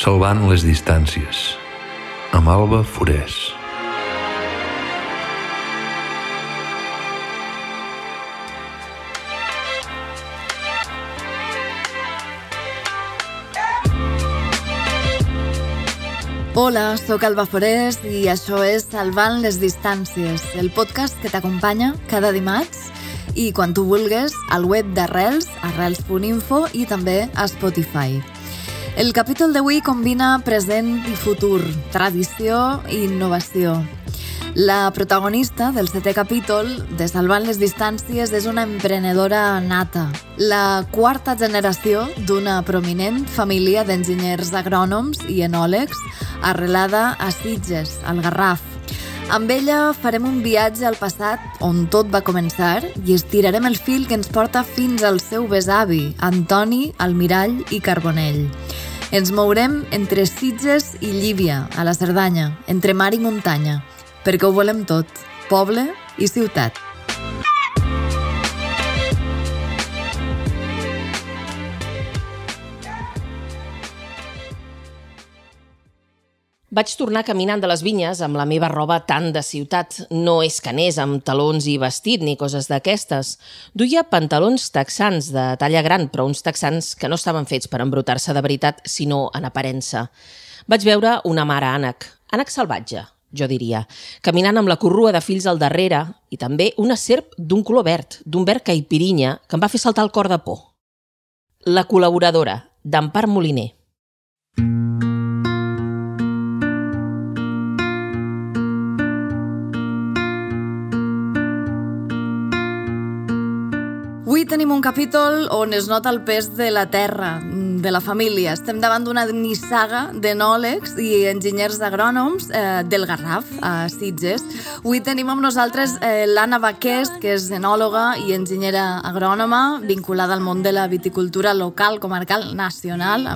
Salvant les distàncies, amb Alba Forés. Hola, sóc Alba Forés i això és Salvant les distàncies, el podcast que t'acompanya cada dimarts i quan tu vulgues al web d'Arrels, arrels.info i també a Spotify. El capítol d'avui combina present i futur, tradició i innovació. La protagonista del setè capítol de Salvant les distàncies és una emprenedora nata, la quarta generació d'una prominent família d'enginyers agrònoms i enòlegs arrelada a Sitges, al Garraf. Amb ella farem un viatge al passat on tot va començar i estirarem el fil que ens porta fins al seu besavi, Antoni, Almirall i Carbonell. Ens mourem entre Sitges i Llívia, a la Cerdanya, entre mar i muntanya, perquè ho volem tot, poble i ciutat. Vaig tornar caminant de les vinyes amb la meva roba tan de ciutat. No és que anés amb talons i vestit ni coses d'aquestes. Duia pantalons texans de talla gran, però uns texans que no estaven fets per embrutar-se de veritat, sinó en aparença. Vaig veure una mare ànec, ànec salvatge, jo diria, caminant amb la corrua de fills al darrere i també una serp d'un color verd, d'un verd caipirinya, que em va fer saltar el cor de por. La col·laboradora, d'Empar Moliner. Tenim un capítol on es nota el pes de la terra, de la família. Estem davant d'una nissaga d'enòlegs i enginyers agrònoms eh, del Garraf, a Sitges. Avui tenim amb nosaltres eh, l'Anna Baqués, que és enòloga i enginyera agrònoma, vinculada al món de la viticultura local, comarcal, nacional,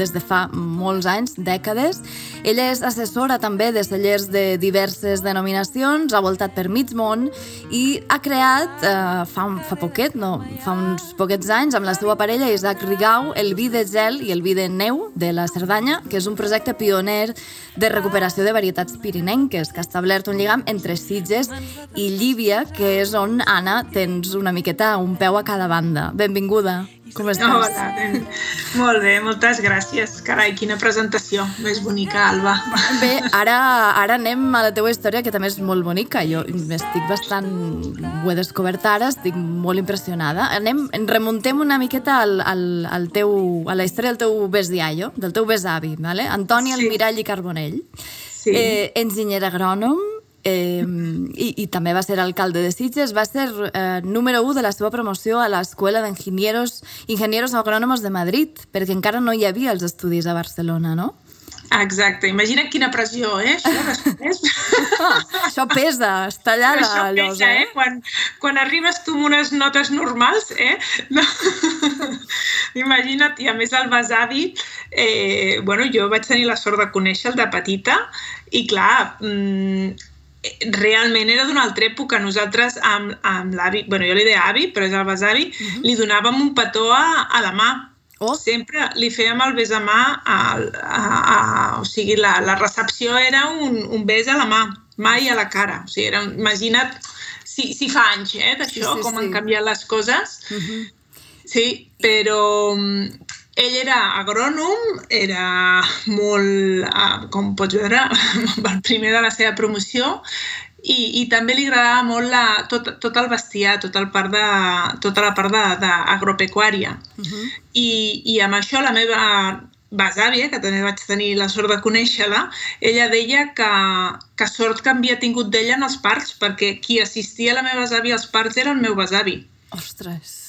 des de fa molts anys, dècades. Ella és assessora també de cellers de diverses denominacions, ha voltat per mig món i ha creat, eh, fa, fa poquet, no, fa uns poquets anys amb la seva parella Isaac Rigau el vi de gel i el vi de neu de la Cerdanya, que és un projecte pioner de recuperació de varietats pirinenques que ha establert un lligam entre Sitges i Llívia, que és on, Anna, tens una miqueta un peu a cada banda. Benvinguda. Com estàs? Hola, molt bé, moltes gràcies. Carai, quina presentació més bonica, Alba. Bé, ara, ara anem a la teua història, que també és molt bonica. Jo estic bastant... Ho he descobert ara, estic molt impressionada. Anem, remuntem una miqueta al, al, al teu, a la història del teu besdiallo, del teu besavi, ¿vale? Antoni sí. Almirall i Carbonell. Sí. Eh, enginyer agrònom, eh, i, i també va ser alcalde de Sitges, va ser eh, número 1 de la seva promoció a l'Escola d'Enginieros Ingenieros Agrònomos de Madrid, perquè encara no hi havia els estudis a Barcelona, no? Exacte, imagina quina pressió, eh, això després. Ah, això pesa, està allà això la pesa, llosa. eh? Quan, quan arribes tu amb unes notes normals, eh? No. Imagina't, i a més el besavi, eh, bueno, jo vaig tenir la sort de conèixer el de petita i clar, mm, realment era d'una altra època. Nosaltres amb, amb l'avi, bueno, jo li deia avi, però és el besavi, uh -huh. li donàvem un petó a, a la mà. Oh. Sempre li fèiem el bes a mà, a, a, a, o sigui, la, la recepció era un, un bes a la mà, mai a la cara. O sigui, era, imagina't si, si fa anys, eh, d'això, Sí, sí, com sí. han canviat les coses. Uh -huh. Sí, però mm, ell era agrònom, era molt, ah, com pots veure, el primer de la seva promoció i, i també li agradava molt la, tot, tot el bestiar, tot el part de, tota la part d'agropecuària. Uh -huh. I, I amb això la meva besàvia, que també vaig tenir la sort de conèixer-la, ella deia que, que sort que havia tingut d'ella en els parts, perquè qui assistia a la meva besàvia als parts era el meu besavi. Ostres.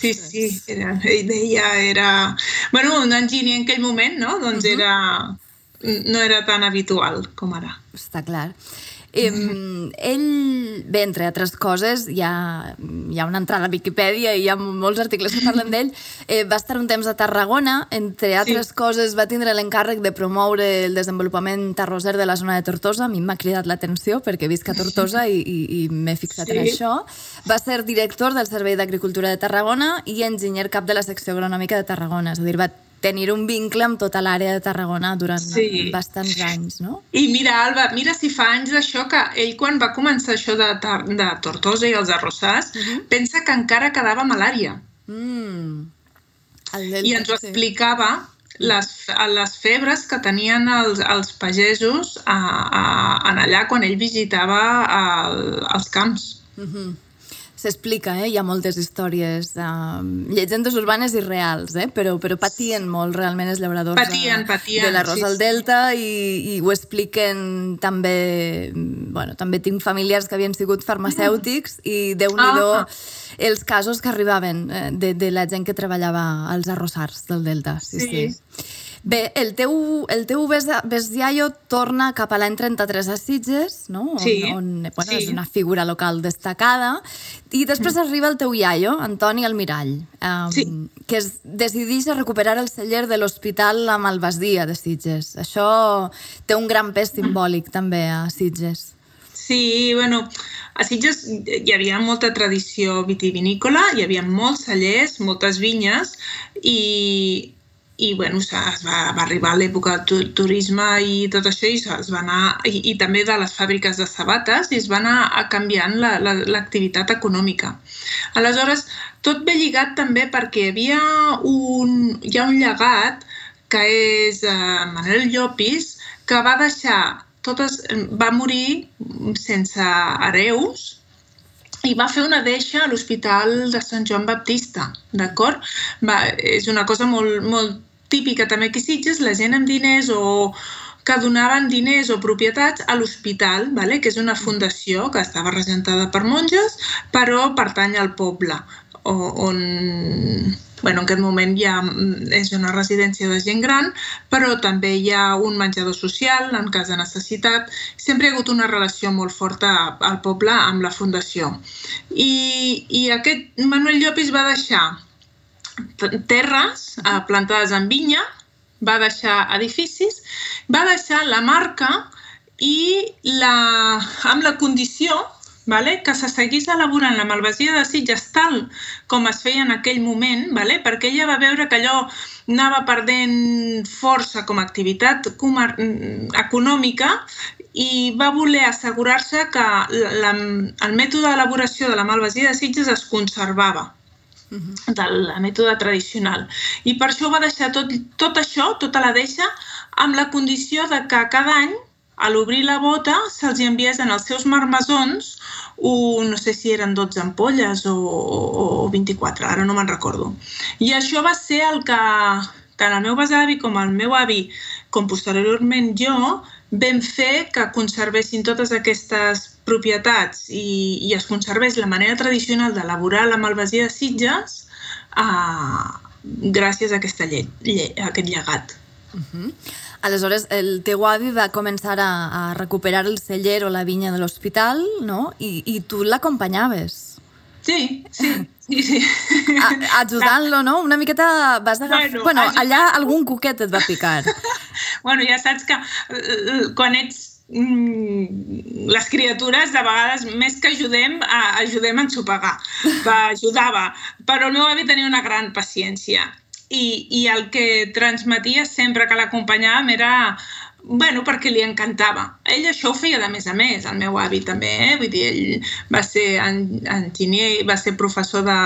Sí, Ostres. sí, era, ell deia, era... Bueno, un enginyer en aquell moment, no? Doncs Mhm. era... no era tan habitual com ara. Està clar. Eh, ell, bé, entre altres coses, hi ha, hi ha una entrada a Viquipèdia i hi ha molts articles que parlen d'ell. Eh, va estar un temps a Tarragona, entre altres sí. coses va tindre l'encàrrec de promoure el desenvolupament terroser de la zona de Tortosa. A mi m'ha cridat l'atenció perquè visc a Tortosa i, i, i m'he fixat sí. en això. Va ser director del Servei d'Agricultura de Tarragona i enginyer cap de la secció agronòmica de Tarragona. És a dir, va tenir un vincle amb tota l'àrea de Tarragona durant Sí. bastants anys, no? I mira, Alba, mira si fa anys d'això que ell quan va començar això de, de Tortosa i els arrossars, pensa que encara quedava malària. Mm. El I ens ho explicava les, les febres que tenien els, els pagesos a, a, en allà quan ell visitava el, els camps. Mhm. S'explica, eh? Hi ha moltes històries, uh, llegendes urbanes i reals, eh? Però, però patien molt realment els llauradors Patien, de, patien, de l'arròs sí, al sí. Delta i, i ho expliquen també... Bueno, també tinc familiars que havien sigut farmacèutics i déu nhi Ah. els casos que arribaven eh, de, de la gent que treballava als arrossars del Delta. Sí, sí. Sí. Bé, el teu, el teu bes- bestiaio torna cap a l'any 33 a Sitges, no? Sí, On, on bueno, sí. és una figura local destacada. I després arriba el teu iaio, Antoni Almirall, um, Sí. que es decideix a recuperar el celler de l'Hospital La Malvasia de Sitges. Això té un gran pes simbòlic també a Sitges. Sí, bueno, a Sitges hi havia molta tradició vitivinícola, hi havia molts cellers, moltes vinyes i, i bueno, es va, va arribar l'època del tu- turisme i tot això i es va anar, i, i també de les fàbriques de sabates i es va anar a canviant la- la- l'activitat econòmica. Aleshores, tot ve lligat també perquè hi havia un, hi ha un llegat que és eh, Manuel Llopis, que va deixar totes, va morir sense hereus i va fer una deixa a l'Hospital de Sant Joan Baptista, d'acord? És una cosa molt, molt típica també a Sitges, la gent amb diners o que donaven diners o propietats a l'hospital, vale? que és una fundació que estava regentada per monges, però pertany al poble, o, on bueno, en aquest moment ja mm, és una residència de gent gran, però també hi ha un menjador social en cas de necessitat. Sempre hi ha hagut una relació molt forta al poble amb la fundació. I, i aquest Manuel Llopis va deixar terres eh, plantades en vinya, va deixar edificis, va deixar la marca i la, amb la condició vale? que se seguís elaborant la malvasia de Sitges tal com es feia en aquell moment, vale? perquè ella va veure que allò anava perdent força com a activitat mm, econòmica i va voler assegurar-se que la, el mètode d'elaboració de la malvasia de Sitges es conservava del mètode tradicional. I per això va deixar tot, tot això, tota la deixa, amb la condició de que cada any, a l'obrir la bota, se'ls hi enviés en els seus marmesons un, no sé si eren 12 ampolles o, o, o 24, ara no me'n recordo. I això va ser el que tant el meu besavi com el meu avi, com posteriorment jo, vam fer que conservessin totes aquestes propietats i, i es conservés la manera tradicional d'elaborar la malvasia de Sitges eh, gràcies a, aquesta lle, lle, a aquest llegat. Aleshores, el teu avi va començar a, a recuperar el celler o la vinya de l'hospital, no? I, i tu l'acompanyaves. Sí, sí, sí. sí. Ajudant-lo, no? Una miqueta vas agafar... Bueno, Bueno, ajudant- allà algun cuquet et va picar. bueno, ja saps que eh, quan ets mm, les criatures de vegades més que ajudem, a, ajudem a ensopegar. Va, ajudava. Però el meu avi tenia una gran paciència i, i el que transmetia sempre que l'acompanyàvem era bueno, perquè li encantava. Ell això ho feia de més a més, el meu avi també, eh? Vull dir, ell va ser en- enginyer, va ser professor de,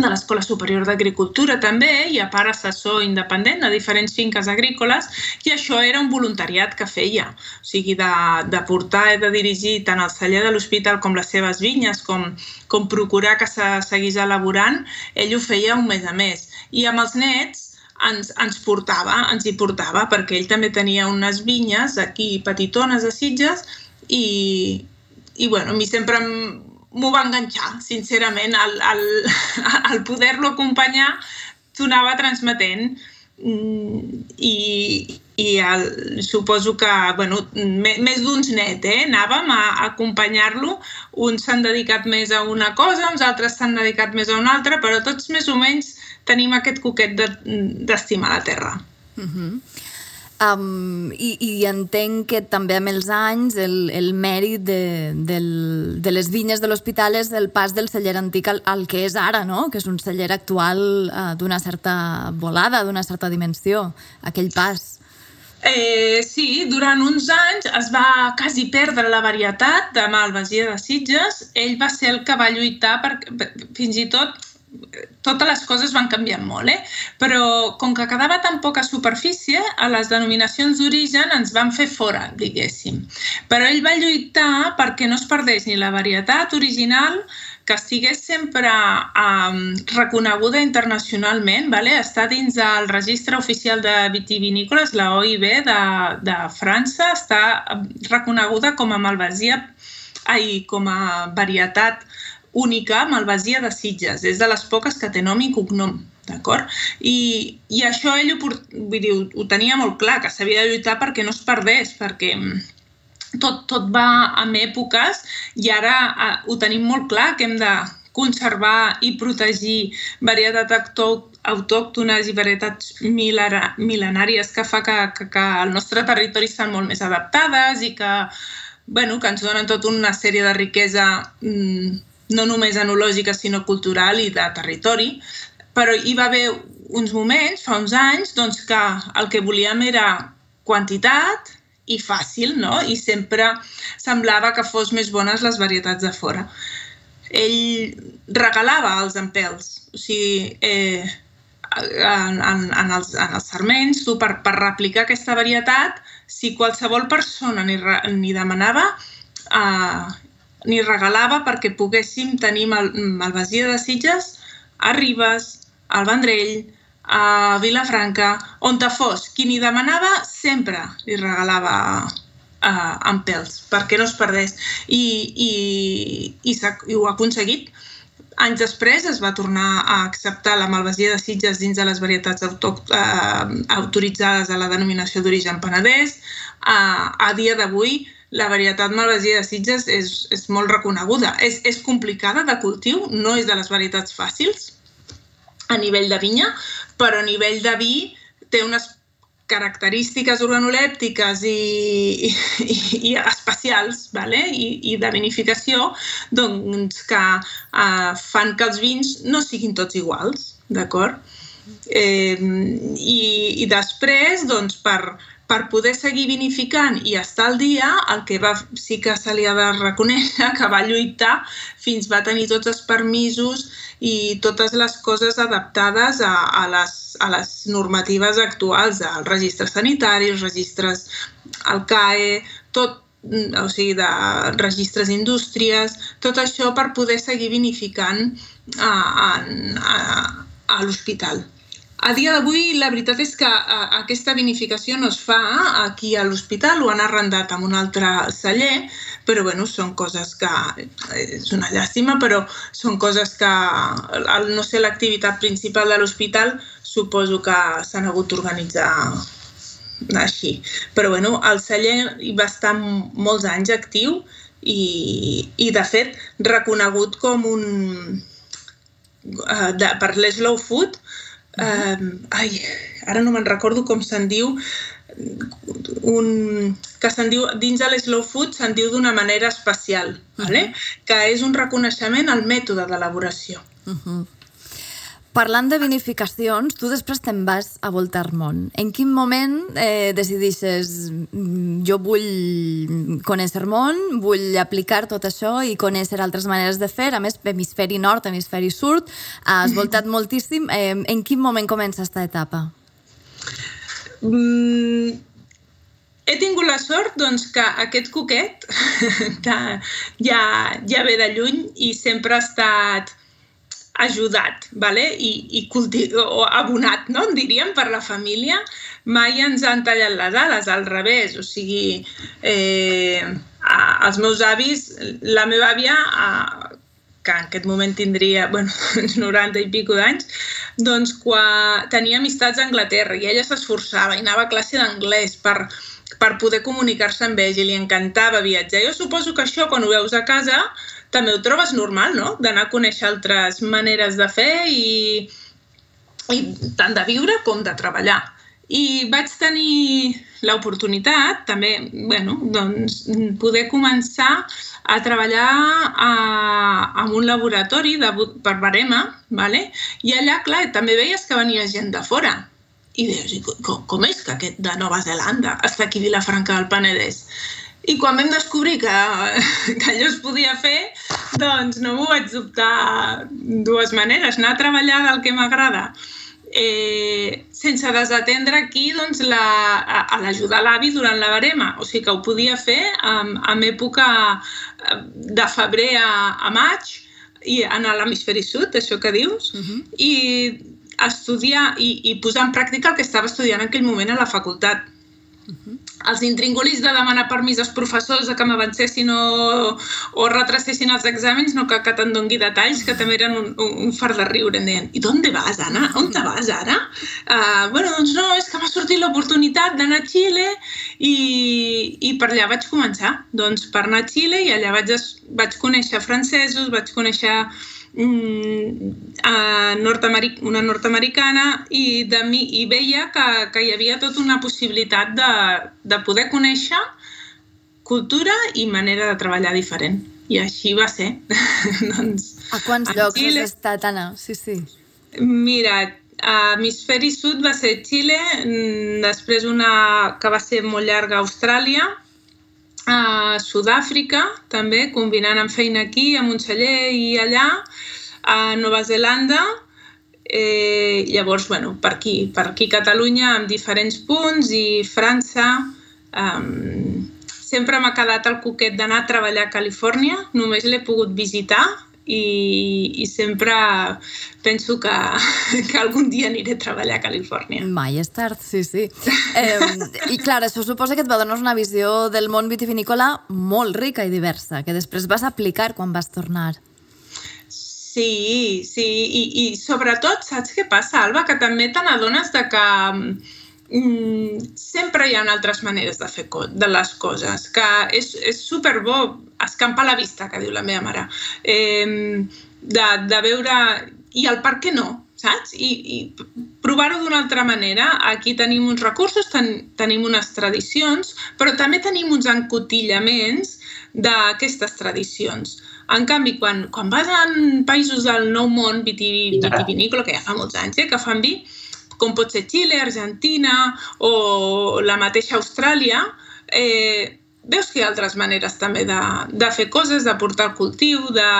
de l'Escola Superior d'Agricultura també i a part assessor independent de diferents finques agrícoles i això era un voluntariat que feia, o sigui, de, de portar i de dirigir tant el celler de l'hospital com les seves vinyes, com, com procurar que se seguís elaborant, ell ho feia un mes a mes. I amb els nets ens, ens portava, ens hi portava, perquè ell també tenia unes vinyes aquí petitones a Sitges i, i bueno, a mi sempre em- m'ho va enganxar, sincerament, el, el, el poder-lo acompanyar t'ho anava transmetent Mm, i, i el, suposo que bueno, més d'uns net, eh? anàvem a, a acompanyar-lo, uns s'han dedicat més a una cosa, uns altres s'han dedicat més a una altra, però tots més o menys tenim aquest coquet de- d'estimar la terra. Um, i, I entenc que també amb els anys el, el mèrit de, del, de les vinyes de l'hospital és el pas del celler antic al, al que és ara, no? que és un celler actual uh, d'una certa volada, d'una certa dimensió, aquell pas. Eh, sí, durant uns anys es va quasi perdre la varietat de Malvasia de Sitges. Ell va ser el que va lluitar per, fins i tot totes les coses van canviant molt, eh? però com que quedava tan poca superfície, a les denominacions d'origen ens van fer fora, diguéssim. Però ell va lluitar perquè no es perdés ni la varietat original, que estigués sempre um, reconeguda internacionalment, vale? està dins del registre oficial de vitivinícoles, la OIB de, de França, està reconeguda com a malvasia, ai, com a varietat única Malvasia de Sitges. És de les poques que té nom i cognom, d'acord? I, I això ell ho, vull dir, ho, ho tenia molt clar, que s'havia de lluitar perquè no es perdés, perquè tot, tot va amb èpoques i ara uh, ho tenim molt clar, que hem de conservar i protegir varietats autòctones i varietats mil·lenàries que fa que, que, que el nostre territori estan molt més adaptades i que, bueno, que ens donen tota una sèrie de riquesa mmm, no només enològica, sinó cultural i de territori, però hi va haver uns moments, fa uns anys, doncs, que el que volíem era quantitat i fàcil, no? I sempre semblava que fos més bones les varietats de fora. Ell regalava els empels, o sigui, eh, en, en, en, els, en els serments, tu per, per replicar aquesta varietat, si qualsevol persona ni demanava, eh, ni regalava perquè poguéssim tenir mal, Malvasia de Sitges a Ribes, al Vendrell, a Vilafranca, on te fos. Qui ni demanava sempre li regalava uh, amb pèls, perquè no es perdés. I, i, i, i ho ha aconseguit. Anys després es va tornar a acceptar la malvasia de Sitges dins de les varietats uh, autoritzades a la denominació d'origen penedès. Uh, a dia d'avui, la varietat malvasia de Sitges és, és molt reconeguda. És, és complicada de cultiu, no és de les varietats fàcils a nivell de vinya, però a nivell de vi té unes característiques organolèptiques i, i, i especials vale? I, i de vinificació doncs, que uh, fan que els vins no siguin tots iguals, d'acord? Eh, i, I després, doncs, per, per poder seguir vinificant i estar al dia, el que va, sí que se li ha de reconèixer que va lluitar fins va tenir tots els permisos i totes les coses adaptades a, a, les, a les normatives actuals, als registres sanitaris, registres al CAE, tot, o sigui, de registres d'indústries, tot això per poder seguir vinificant a, a, a, a l'hospital. A dia d'avui, la veritat és que aquesta vinificació no es fa aquí a l'hospital, ho han arrendat amb un altre celler, però bueno, són coses que, és una llàstima, però són coses que, al no ser l'activitat principal de l'hospital, suposo que s'han hagut d'organitzar així. Però bueno, el celler hi va estar molts anys actiu i, i de fet, reconegut com un... Uh, de, per l'Slow Food, Um, ai, ara no me'n recordo com se'n diu, un, que se'n diu, dins de l'Slow Food se'n diu d'una manera especial, uh -huh. vale? que és un reconeixement al mètode d'elaboració. Uh -huh. Parlant de vinificacions, tu després te'n vas a voltar món. En quin moment eh, decidixes mm, jo vull conèixer món, vull aplicar tot això i conèixer altres maneres de fer? A més, hemisferi nord, hemisferi sud, has voltat moltíssim. Eh, en quin moment comença aquesta etapa? Mm, he tingut la sort doncs, que aquest coquet que ja, ja ve de lluny i sempre ha estat ajudat vale? I, i o abonat, no? en diríem, per la família, mai ens han tallat les ales, al revés. O sigui, eh, els meus avis, la meva àvia, a, que en aquest moment tindria bueno, 90 i pico d'anys, doncs quan tenia amistats a Anglaterra i ella s'esforçava i anava a classe d'anglès per, per poder comunicar-se amb ells i li encantava viatjar. Jo suposo que això, quan ho veus a casa, també ho trobes normal, no? D'anar a conèixer altres maneres de fer i, i tant de viure com de treballar. I vaig tenir l'oportunitat també, bueno, doncs, poder començar a treballar a, en un laboratori de, per barema, vale? i allà, clar, també veies que venia gent de fora. I deies, com, com és que aquest de Nova Zelanda està aquí a Vilafranca del Penedès? I quan vam descobrir que, que allò es podia fer, doncs no m'ho vaig dubtar dues maneres. Anar a treballar del que m'agrada eh, sense desatendre aquí doncs, la, a, a l'ajudar l'avi durant la barema. O sigui que ho podia fer en, en època eh, de febrer a, a maig i a l'hemisferi sud, això que dius, uh -huh. i estudiar i, i posar en pràctica el que estava estudiant en aquell moment a la facultat. Uh -huh els intringulis de demanar permís als professors de que m'avancessin o, o retracessin els exàmens, no que, que te'n dongui detalls, que també eren un, un, un far de riure. Em deien, i d'on vas, Anna? On te vas, ara? Uh, bueno, doncs no, és que m'ha sortit l'oportunitat d'anar a Xile i, i per allà vaig començar. Doncs per anar a Xile i allà vaig, vaig conèixer francesos, vaig conèixer mm, nord una nord-americana i, de mi, i veia que, que hi havia tota una possibilitat de, de poder conèixer cultura i manera de treballar diferent. I així va ser. doncs, a quants llocs Xile, has estat, Anna? Sí, sí. Mira, a Hemisferi Sud va ser Xile, mm, després una que va ser molt llarga a Austràlia, a Sud-àfrica, també, combinant amb feina aquí, a Montseller i allà, a Nova Zelanda, eh, llavors, bueno, per aquí, per aquí Catalunya amb diferents punts i França, um, sempre m'ha quedat el coquet d'anar a treballar a Califòrnia, només l'he pogut visitar, i, i sempre penso que, que algun dia aniré a treballar a Califòrnia. Mai és tard, sí, sí. Eh, I clar, això suposa que et va donar una visió del món vitivinícola molt rica i diversa, que després vas aplicar quan vas tornar. Sí, sí, i, i sobretot, saps què passa, Alba? Que també te n'adones de que mm, sempre hi ha altres maneres de fer de les coses, que és, és superbo escampar la vista, que diu la meva mare, eh, de, de veure... I el per què no, saps? I, i provar-ho d'una altra manera. Aquí tenim uns recursos, ten, tenim unes tradicions, però també tenim uns encotillaments d'aquestes tradicions. En canvi, quan, quan vas en països del nou món vitivinícola, que ja fa molts anys eh, que fan vi, com pot ser Xile, Argentina o la mateixa Austràlia, eh, veus que hi ha altres maneres també de, de fer coses, de portar el cultiu, de...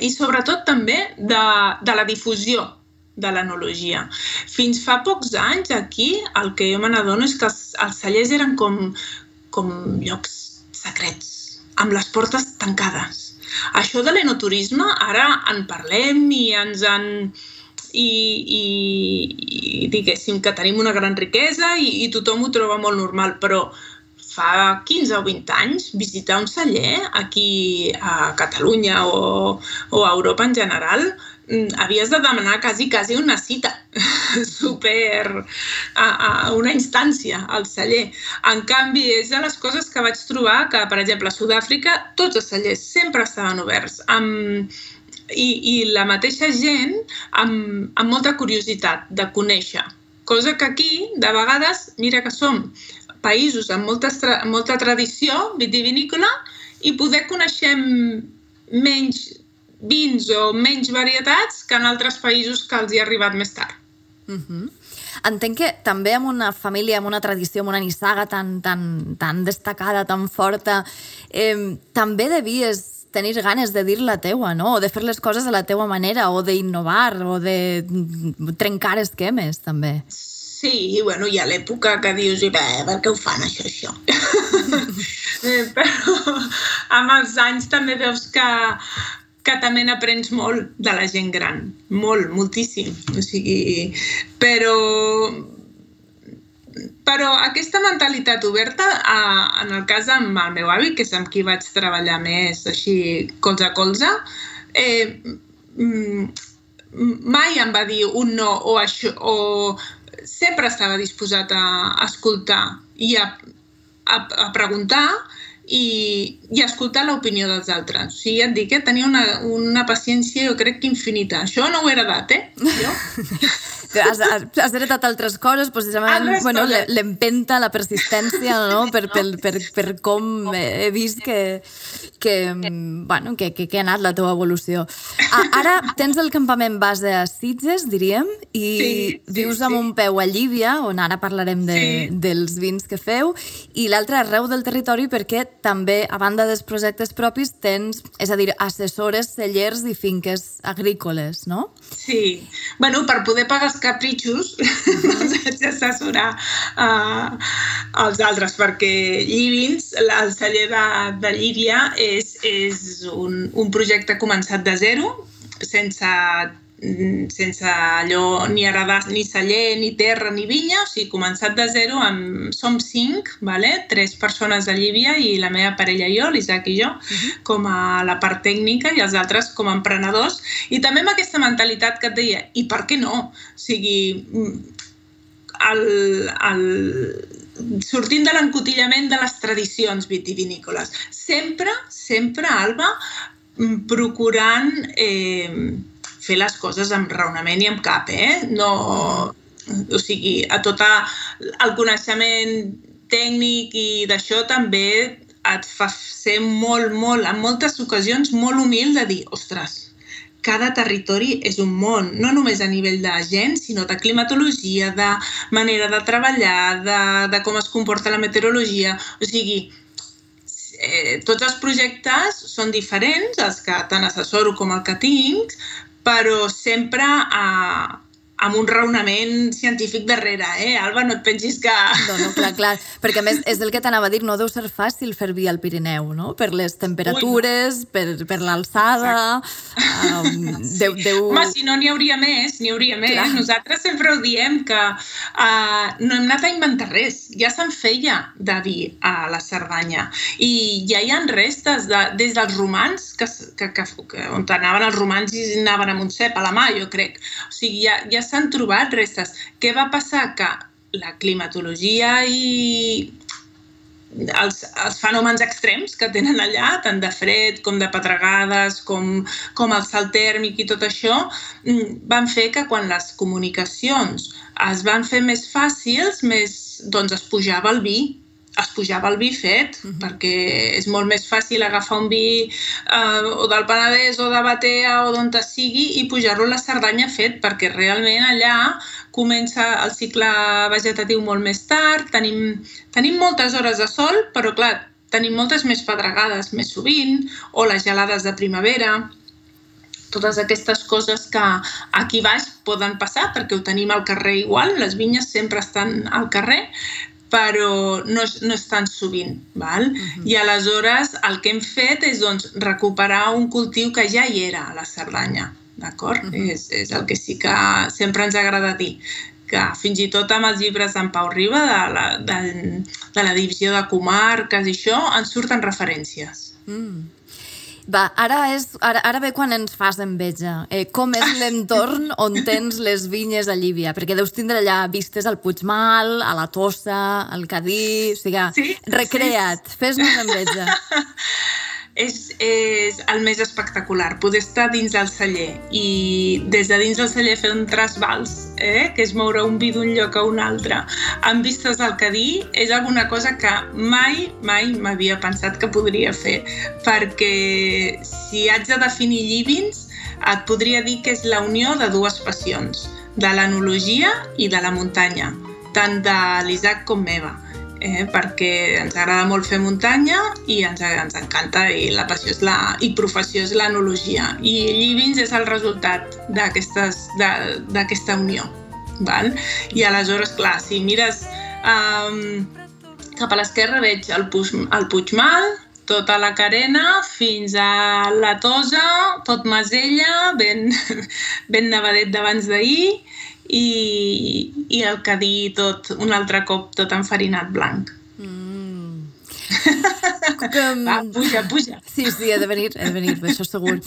i sobretot també de, de la difusió de l'enologia. Fins fa pocs anys aquí el que jo me n'adono és que els, els cellers eren com, com llocs secrets, amb les portes tancades. Això de l'enoturisme ara en parlem i ens en i, i, i diguéssim que tenim una gran riquesa i, i tothom ho troba molt normal, però fa 15 o 20 anys visitar un celler aquí a Catalunya o, o a Europa en general mm, havies de demanar quasi, quasi una cita super a, a una instància al celler. En canvi, és de les coses que vaig trobar que, per exemple, a Sud-àfrica tots els cellers sempre estaven oberts amb, i, i la mateixa gent amb, amb molta curiositat de conèixer. Cosa que aquí, de vegades, mira que som països amb molta, molta tradició vitivinícola i poder coneixem menys vins o menys varietats que en altres països que els hi ha arribat més tard. Uh mhm. -huh. Entenc que també amb una família, amb una tradició, amb una nissaga tan, tan, tan destacada, tan forta, eh, també devies tenir ganes de dir la teua, no? O de fer les coses a la teua manera, o d'innovar, o de trencar esquemes, també. Sí, bueno, hi ha l'època que dius, i bé, per què ho fan això, això? Eh, però amb els anys també veus que, que també n'aprens molt de la gent gran, molt, moltíssim. O sigui, però però aquesta mentalitat oberta, en el cas amb el meu avi, que és amb qui vaig treballar més així colze a colze, eh, mai em va dir un no o, això, o sempre estava disposat a escoltar i a, a, a preguntar i, i escoltar l'opinió dels altres. O sigui, et dic que tenia una, una paciència, jo crec que infinita. Això no ho he heredat, eh? Jo. has, has heretat altres coses, precisament, Altres bueno, l'empenta, la persistència, no? Per, per, per, per com he vist que, que, bueno, que, que, que ha anat la teva evolució. A, ara tens el campament base a Sitges, diríem, i Sí, sí, vius amb sí. un peu a Llívia, on ara parlarem de, Sí. dels vins que feu, i l'altre arreu del territori perquè també, a banda dels projectes propis, tens, és a dir, assessores, cellers i finques agrícoles, no? Sí. Bueno, per poder pagar capritxos els haig d'assessorar uh, els altres, perquè Llivins, el celler de, de Llívia, és, és un, un projecte començat de zero, sense sense allò ni heredar ni celler, ni terra, ni vinya, o sigui, començat de zero, amb, som cinc, vale? tres persones de Llívia i la meva parella i jo, l'Isaac i jo, com a la part tècnica i els altres com a emprenedors. I també amb aquesta mentalitat que et deia, i per què no? O sigui, mm, el, el, sortint de l'encotillament de les tradicions vitivinícoles. Sempre, sempre, Alba, mm, procurant eh, fer les coses amb raonament i amb cap, eh? No, o sigui, a tot el coneixement tècnic i d'això també et fa ser molt, molt, en moltes ocasions, molt humil de dir, ostres, cada territori és un món, no només a nivell de gent, sinó de climatologia, de manera de treballar, de, de com es comporta la meteorologia. O sigui, eh, tots els projectes són diferents, els que tant assessoro com el que tinc, però sempre eh, amb un raonament científic darrere, eh? Alba, no et pensis que... No, no, clar, clar. Perquè a més és el que t'anava a dir, no deu ser fàcil fer vi al Pirineu, no? Per les temperatures, per, per l'alçada... Um, deu, deu... Home, si no n'hi hauria més, n'hi hauria més. Clar. Nosaltres sempre ho diem que uh, no hem anat a inventar res. Ja se'n feia de vi a la Cerdanya. I ja hi ha restes de, des dels romans, que, que, que, que, on anaven els romans i anaven amb un cep a la mà, jo crec. O sigui, ja, ja s'han trobat restes. Què va passar? Que la climatologia i els, els fenòmens extrems que tenen allà, tant de fred com de pedregades, com, com el salt tèrmic i tot això, mm, van fer que quan les comunicacions es van fer més fàcils, més, doncs es pujava el vi es pujava el vi fet, uh -huh. perquè és molt més fàcil agafar un vi eh, o del Penedès o de Batea o d'on te sigui i pujar-lo a la Cerdanya fet, perquè realment allà comença el cicle vegetatiu molt més tard, tenim, tenim moltes hores de sol, però clar, tenim moltes més pedregades més sovint, o les gelades de primavera, totes aquestes coses que aquí baix poden passar perquè ho tenim al carrer igual, les vinyes sempre estan al carrer, però no és, no és tan sovint. Val? Uh -huh. I aleshores el que hem fet és doncs, recuperar un cultiu que ja hi era a la Cerdanya. D'acord? Uh -huh. és, és el que sí que sempre ens agrada dir que fins i tot amb els llibres d'en Pau Riba, de la, de, de la divisió de comarques i això, ens surten referències. Mm. Va, ara, és, ara, ara ve quan ens fas enveja. Eh, com és l'entorn on tens les vinyes a Llívia? Perquè deus tindre allà vistes al Puigmal, a la Tossa, al Cadí... O sigui, Sí, recrea't, fes-nos enveja. és, és el més espectacular, poder estar dins del celler i des de dins del celler fer un trasbals, eh? que és moure un vi d'un lloc a un altre, amb vistes al Cadí, és alguna cosa que mai, mai m'havia pensat que podria fer, perquè si haig de definir Llivins, et podria dir que és la unió de dues passions, de l'enologia i de la muntanya, tant de l'Isaac com meva eh, perquè ens agrada molt fer muntanya i ens, ens encanta i la passió és la, i professió és l'enologia i Llivins és el resultat d'aquesta unió val? i aleshores, clar, si mires um, cap a l'esquerra veig el, Puig, el Puigmal tota la carena fins a la Tosa, tot Masella, ben, ben nevadet d'abans d'ahir, i, i el Cadí tot, un altre cop tot enfarinat blanc. Mm. Va, puja, puja. Sí, sí, ha de venir, ha de venir, això segur.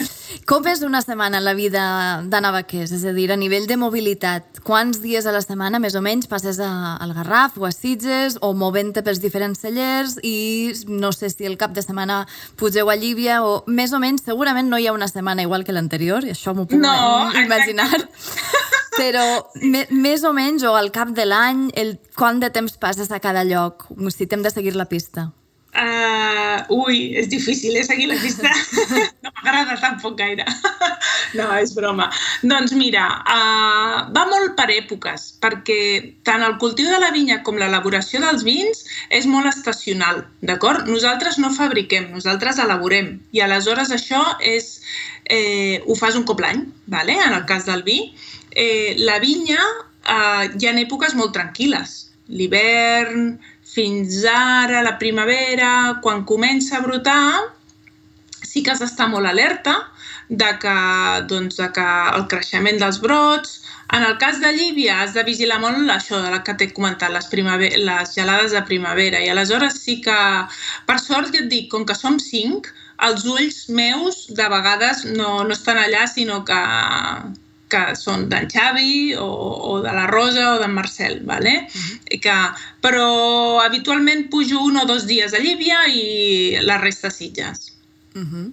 Com és una setmana en la vida d'Anna Baqués? És a dir, a nivell de mobilitat, quants dies a la setmana, més o menys, passes a, al Garraf o a Sitges o movent-te pels diferents cellers i no sé si el cap de setmana pugeu a Llívia o més o menys, segurament no hi ha una setmana igual que l'anterior, i això m'ho puc No, imaginar. Però me, més o menys, o al cap de l'any, el quant de temps passes a cada lloc, si t'hem de seguir la pista? Uh, ui, és difícil, eh, seguir la pista. no m'agrada tampoc gaire. no, és broma. Doncs mira, uh, va molt per èpoques, perquè tant el cultiu de la vinya com l'elaboració dels vins és molt estacional, d'acord? Nosaltres no fabriquem, nosaltres elaborem. I aleshores això és, eh, ho fas un cop l'any, vale? en el cas del vi. Eh, la vinya eh, hi ha èpoques molt tranquil·les. L'hivern, fins ara, la primavera, quan comença a brotar, sí que has d'estar molt alerta de que, doncs, de que el creixement dels brots, en el cas de Llívia has de vigilar molt això de la que t'he comentat, les, les gelades de primavera. I aleshores sí que, per sort, ja et dic, com que som cinc, els ulls meus de vegades no, no estan allà, sinó que, que són d'en Xavi o, o de la Rosa o d'en Marcel, ¿vale? Uh -huh. Que, però habitualment pujo un o dos dies a Llívia i la resta a Sitges. Uh -huh.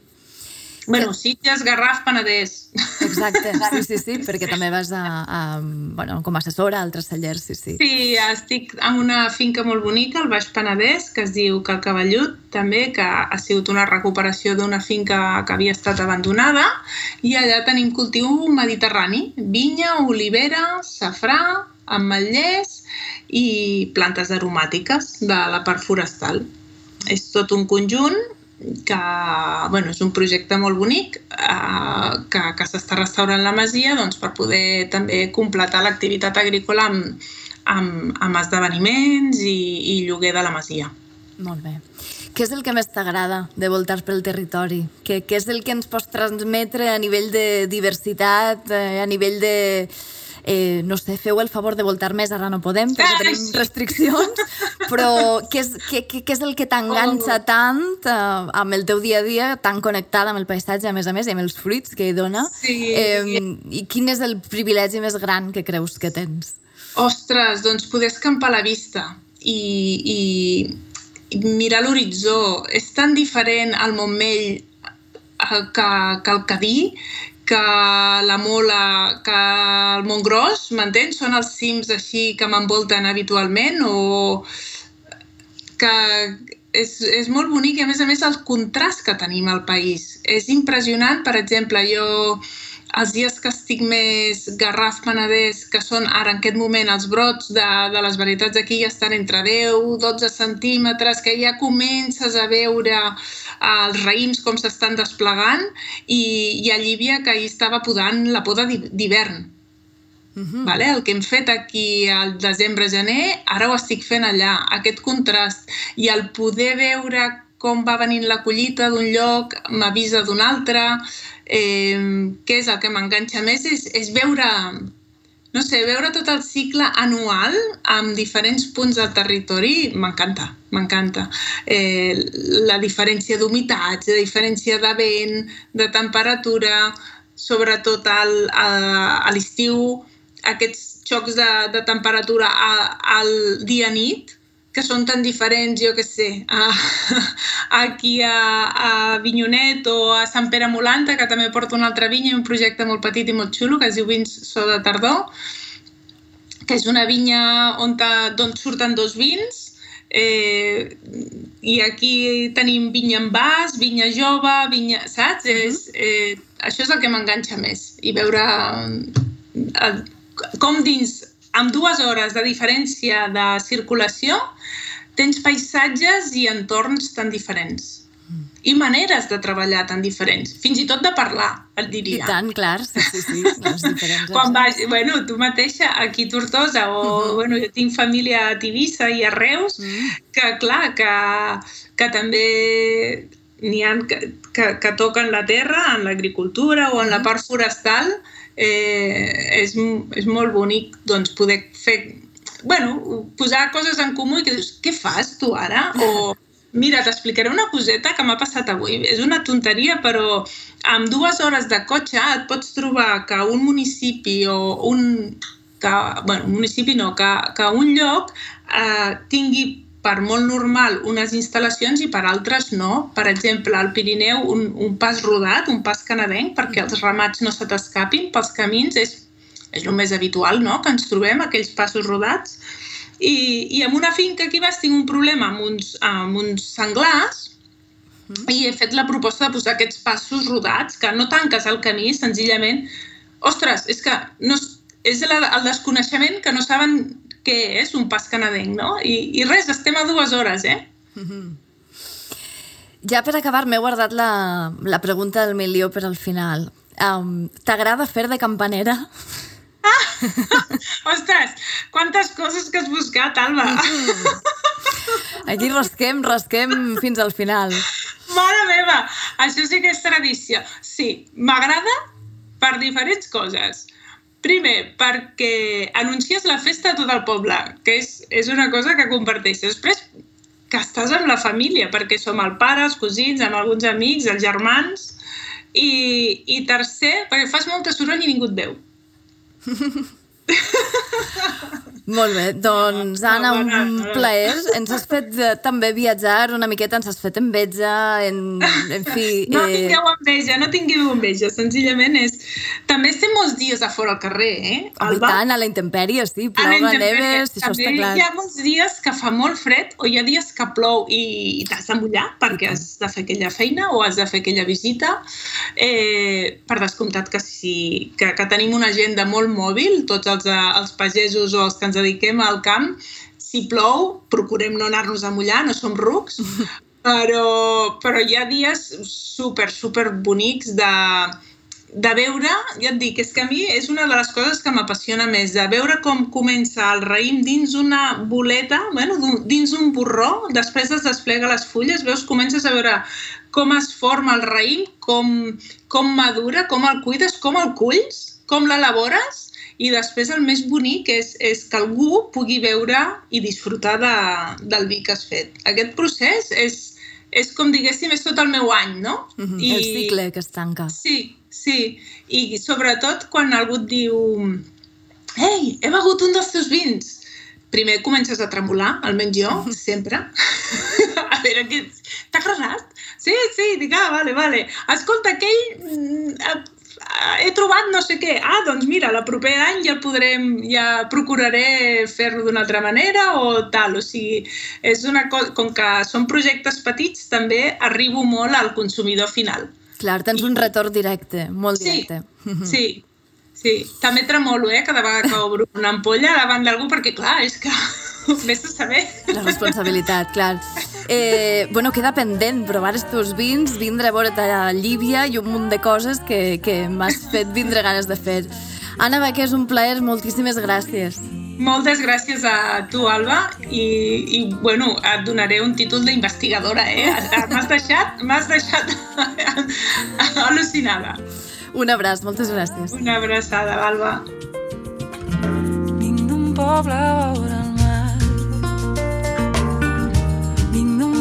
Bueno, Sitges, Garraf, Penedès. Exacte, sí, sí, sí, perquè també vas a, a, bueno, com a assessora a altres tallers, sí, sí. Sí, estic en una finca molt bonica, al Baix Penedès, que es diu Cal Cavallut, també, que ha sigut una recuperació d'una finca que havia estat abandonada, i allà tenim cultiu mediterrani, vinya, olivera, safrà, ametllers i plantes aromàtiques de la part forestal. És tot un conjunt que bueno, és un projecte molt bonic eh, que, que s'està restaurant la masia doncs, per poder també completar l'activitat agrícola amb, amb, amb esdeveniments i, i lloguer de la masia. Molt bé. Què és el que més t'agrada de voltar pel territori? Què, què és el que ens pots transmetre a nivell de diversitat, eh, a nivell de, eh, no sé, feu el favor de voltar més, ara no podem, perquè tenim restriccions, però què és, què, què és el que t'enganxa oh. tant eh, amb el teu dia a dia, tan connectada amb el paisatge, a més a més, i amb els fruits que hi dona? Sí. Eh, I quin és el privilegi més gran que creus que tens? Ostres, doncs poder escampar la vista i, i mirar l'horitzó. És tan diferent al Montmell eh, que, que el Cadí que la Mola, que el Montgros, m'entens? Són els cims així que m'envolten habitualment o que és, és molt bonic i a més a més el contrast que tenim al país. És impressionant, per exemple, jo els dies que estic més Garraf Penedès, que són ara en aquest moment els brots de, de les varietats d'aquí ja estan entre 10 12 centímetres, que ja comences a veure els raïms com s'estan desplegant i, i a Llívia que ahir estava podant la poda d'hivern. Uh -huh. vale? El que hem fet aquí al desembre-gener, ara ho estic fent allà. Aquest contrast i el poder veure com va venint la collita d'un lloc, m'avisa d'un altre, eh, què és el que m'enganxa més, és, és veure, no sé, veure tot el cicle anual amb diferents punts del territori, m'encanta, m'encanta. Eh, la diferència d'humitats, la diferència de vent, de temperatura, sobretot al, a, a l'estiu, aquests xocs de, de temperatura al dia-nit, que són tan diferents, jo que sé, a, aquí a, a Vinyonet o a Sant Pere Molanta, que també porta una altra vinya i un projecte molt petit i molt xulo que es diu Vins So de Tardor, que és una vinya on, on surten dos vins, eh, i aquí tenim vinya en vas, vinya jove, vinya, saps? Uh -huh. és, eh, això és el que m'enganxa més, i veure eh, com dins amb dues hores de diferència de circulació tens paisatges i entorns tan diferents i maneres de treballar tan diferents, fins i tot de parlar, et diria. I tant, clar, sí, sí, sí, les diferents. Quan vas, bueno, tu mateixa aquí a Tortosa, o, uh -huh. bueno, jo tinc família a Tivissa i a Reus, uh mm. -huh. que clar, que, que també n'hi ha que, que, que toquen la terra en l'agricultura o en la mm. part forestal, eh, és, és molt bonic doncs, poder fer bueno, posar coses en comú i que dius, què fas tu ara? O mira, t'explicaré una coseta que m'ha passat avui. És una tonteria, però amb dues hores de cotxe et pots trobar que un municipi o un... Que, bueno, un municipi no, que, que un lloc eh, tingui per molt normal unes instal·lacions i per altres no. Per exemple, al Pirineu un, un pas rodat, un pas canadenc, perquè els ramats no se t'escapin pels camins, és és el més habitual, no?, que ens trobem, aquells passos rodats. I, i en una finca aquí vas tinc un problema amb uns, amb uns senglars i he fet la proposta de posar aquests passos rodats, que no tanques el camí, senzillament... Ostres, és que no, és el, el desconeixement que no saben què és un pas canadenc, no? I, i res, estem a dues hores, eh? Mm -hmm. Ja per acabar, m'he guardat la, la pregunta del milió per al final. Um, T'agrada fer de campanera? Ah! Ostres, quantes coses que has buscat, Alba! Mm. Aquí rasquem, rasquem fins al final. Mare meva! Això sí que és tradició. Sí, m'agrada per diferents coses. Primer, perquè anuncies la festa a tot el poble, que és, és una cosa que comparteixes. Després, que estàs amb la família, perquè som el pare, els cosins, amb alguns amics, els germans, i, i tercer, perquè fas molta soroll i ningú et veu. Molt bé, doncs Anna, un plaer. Ens has fet eh, també viatjar una miqueta, ens has fet enveja, en, en fi... No eh... tingueu enveja, no tingueu enveja, senzillament és... També estem molts dies a fora al carrer, eh? Home, tant, a la intempèrie, sí, plou, a neves, això està clar. Hi ha molts dies que fa molt fred o hi ha dies que plou i, i t'has de mullar perquè has de fer aquella feina o has de fer aquella visita. Eh, per descomptat que sí, que, que tenim una agenda molt mòbil, tots els, eh, els pagesos o els que ens dediquem al camp, si plou, procurem no anar-nos a mullar, no som rucs, però, però hi ha dies super, super bonics de, de veure, ja et dic, és que a mi és una de les coses que m'apassiona més, de veure com comença el raïm dins una boleta, bueno, dins un borró, després es desplega les fulles, veus, comences a veure com es forma el raïm, com, com madura, com el cuides, com el culls, com l'elabores, i després el més bonic és, és que algú pugui veure i disfrutar de, del vi que has fet. Aquest procés és, és com diguéssim, és tot el meu any, no? Mm -hmm, I, el cicle que es tanca. Sí, sí. I sobretot quan algú et diu Ei, he begut un dels teus vins. Primer comences a tremolar, almenys jo, sempre. a veure, t'ha agradat? Sí, sí, dic, ah, vale, vale. Escolta, aquell mm, he trobat no sé què. Ah, doncs mira, la proper any ja podrem, ja procuraré fer-lo d'una altra manera o tal. O sigui, és una cosa, com que són projectes petits, també arribo molt al consumidor final. Clar, tens un retorn directe, molt directe. Sí, sí, sí. També tremolo, eh, cada vegada que obro una ampolla davant d'algú, perquè clar, és que Vés a saber. La responsabilitat, clar. Eh, bueno, queda pendent provar els teus vins, vindre a veure a Llívia i un munt de coses que, que m'has fet vindre ganes de fer. Anna Becker, és un plaer, moltíssimes gràcies. Moltes gràcies a tu, Alba, i, i bueno, et donaré un títol d'investigadora, eh? M'has deixat, m'has deixat al·lucinada. Un abraç, moltes gràcies. Una abraçada, Alba. Vinc d'un poble a veure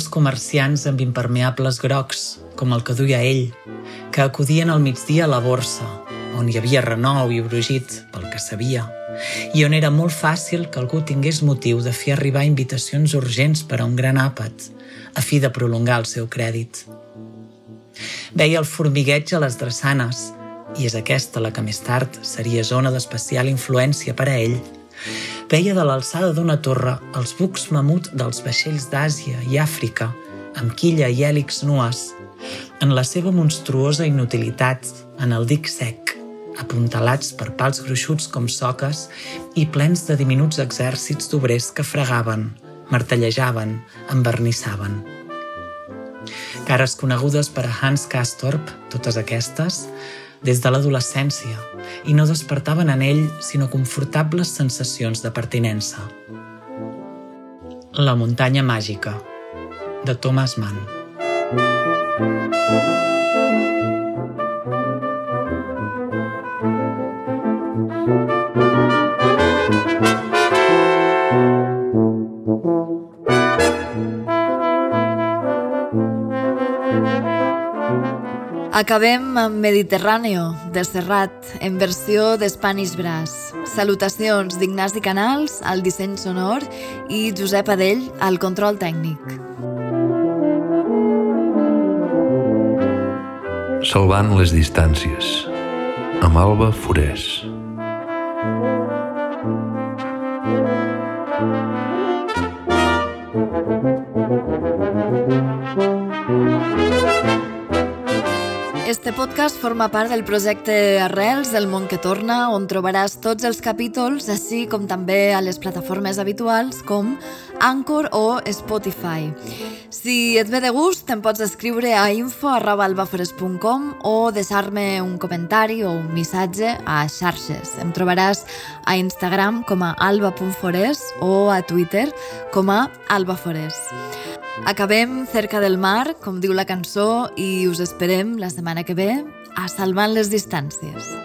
els comerciants amb impermeables grocs, com el que duia ell, que acudien al migdia a la borsa, on hi havia renou i brugit, pel que sabia, i on era molt fàcil que algú tingués motiu de fer arribar invitacions urgents per a un gran àpat, a fi de prolongar el seu crèdit. Veia el formigueig a les drassanes, i és aquesta la que més tard seria zona d'especial influència per a ell, veia de l'alçada d'una torre els bucs mamut dels vaixells d'Àsia i Àfrica, amb quilla i hèlix nues, en la seva monstruosa inutilitat en el dic sec, apuntalats per pals gruixuts com soques i plens de diminuts exèrcits d'obrers que fregaven, martellejaven, envernissaven. Cares conegudes per a Hans Castorp, totes aquestes, des de l'adolescència i no despertaven en ell sinó confortables sensacions de pertinença. La muntanya màgica, de Thomas Mann. Acabem amb Mediterráneo, de Serrat, en versió d'Spanish Brass. Salutacions d'Ignasi Canals, al disseny sonor, i Josep Adell, al control tècnic. Salvant les distàncies. Amb Alba Forés. Podcast forma part del projecte Arrels del món que torna, on trobaràs tots els capítols, així com també a les plataformes habituals com Anchor o Spotify. Si et ve de gust, em pots escriure a info.albafores.com o deixar-me un comentari o un missatge a xarxes. Em trobaràs a Instagram com a alba.forés o a Twitter com a albafores. Acabem cerca del mar, com diu la cançó, i us esperem la setmana que ve a Salvant les Distàncies.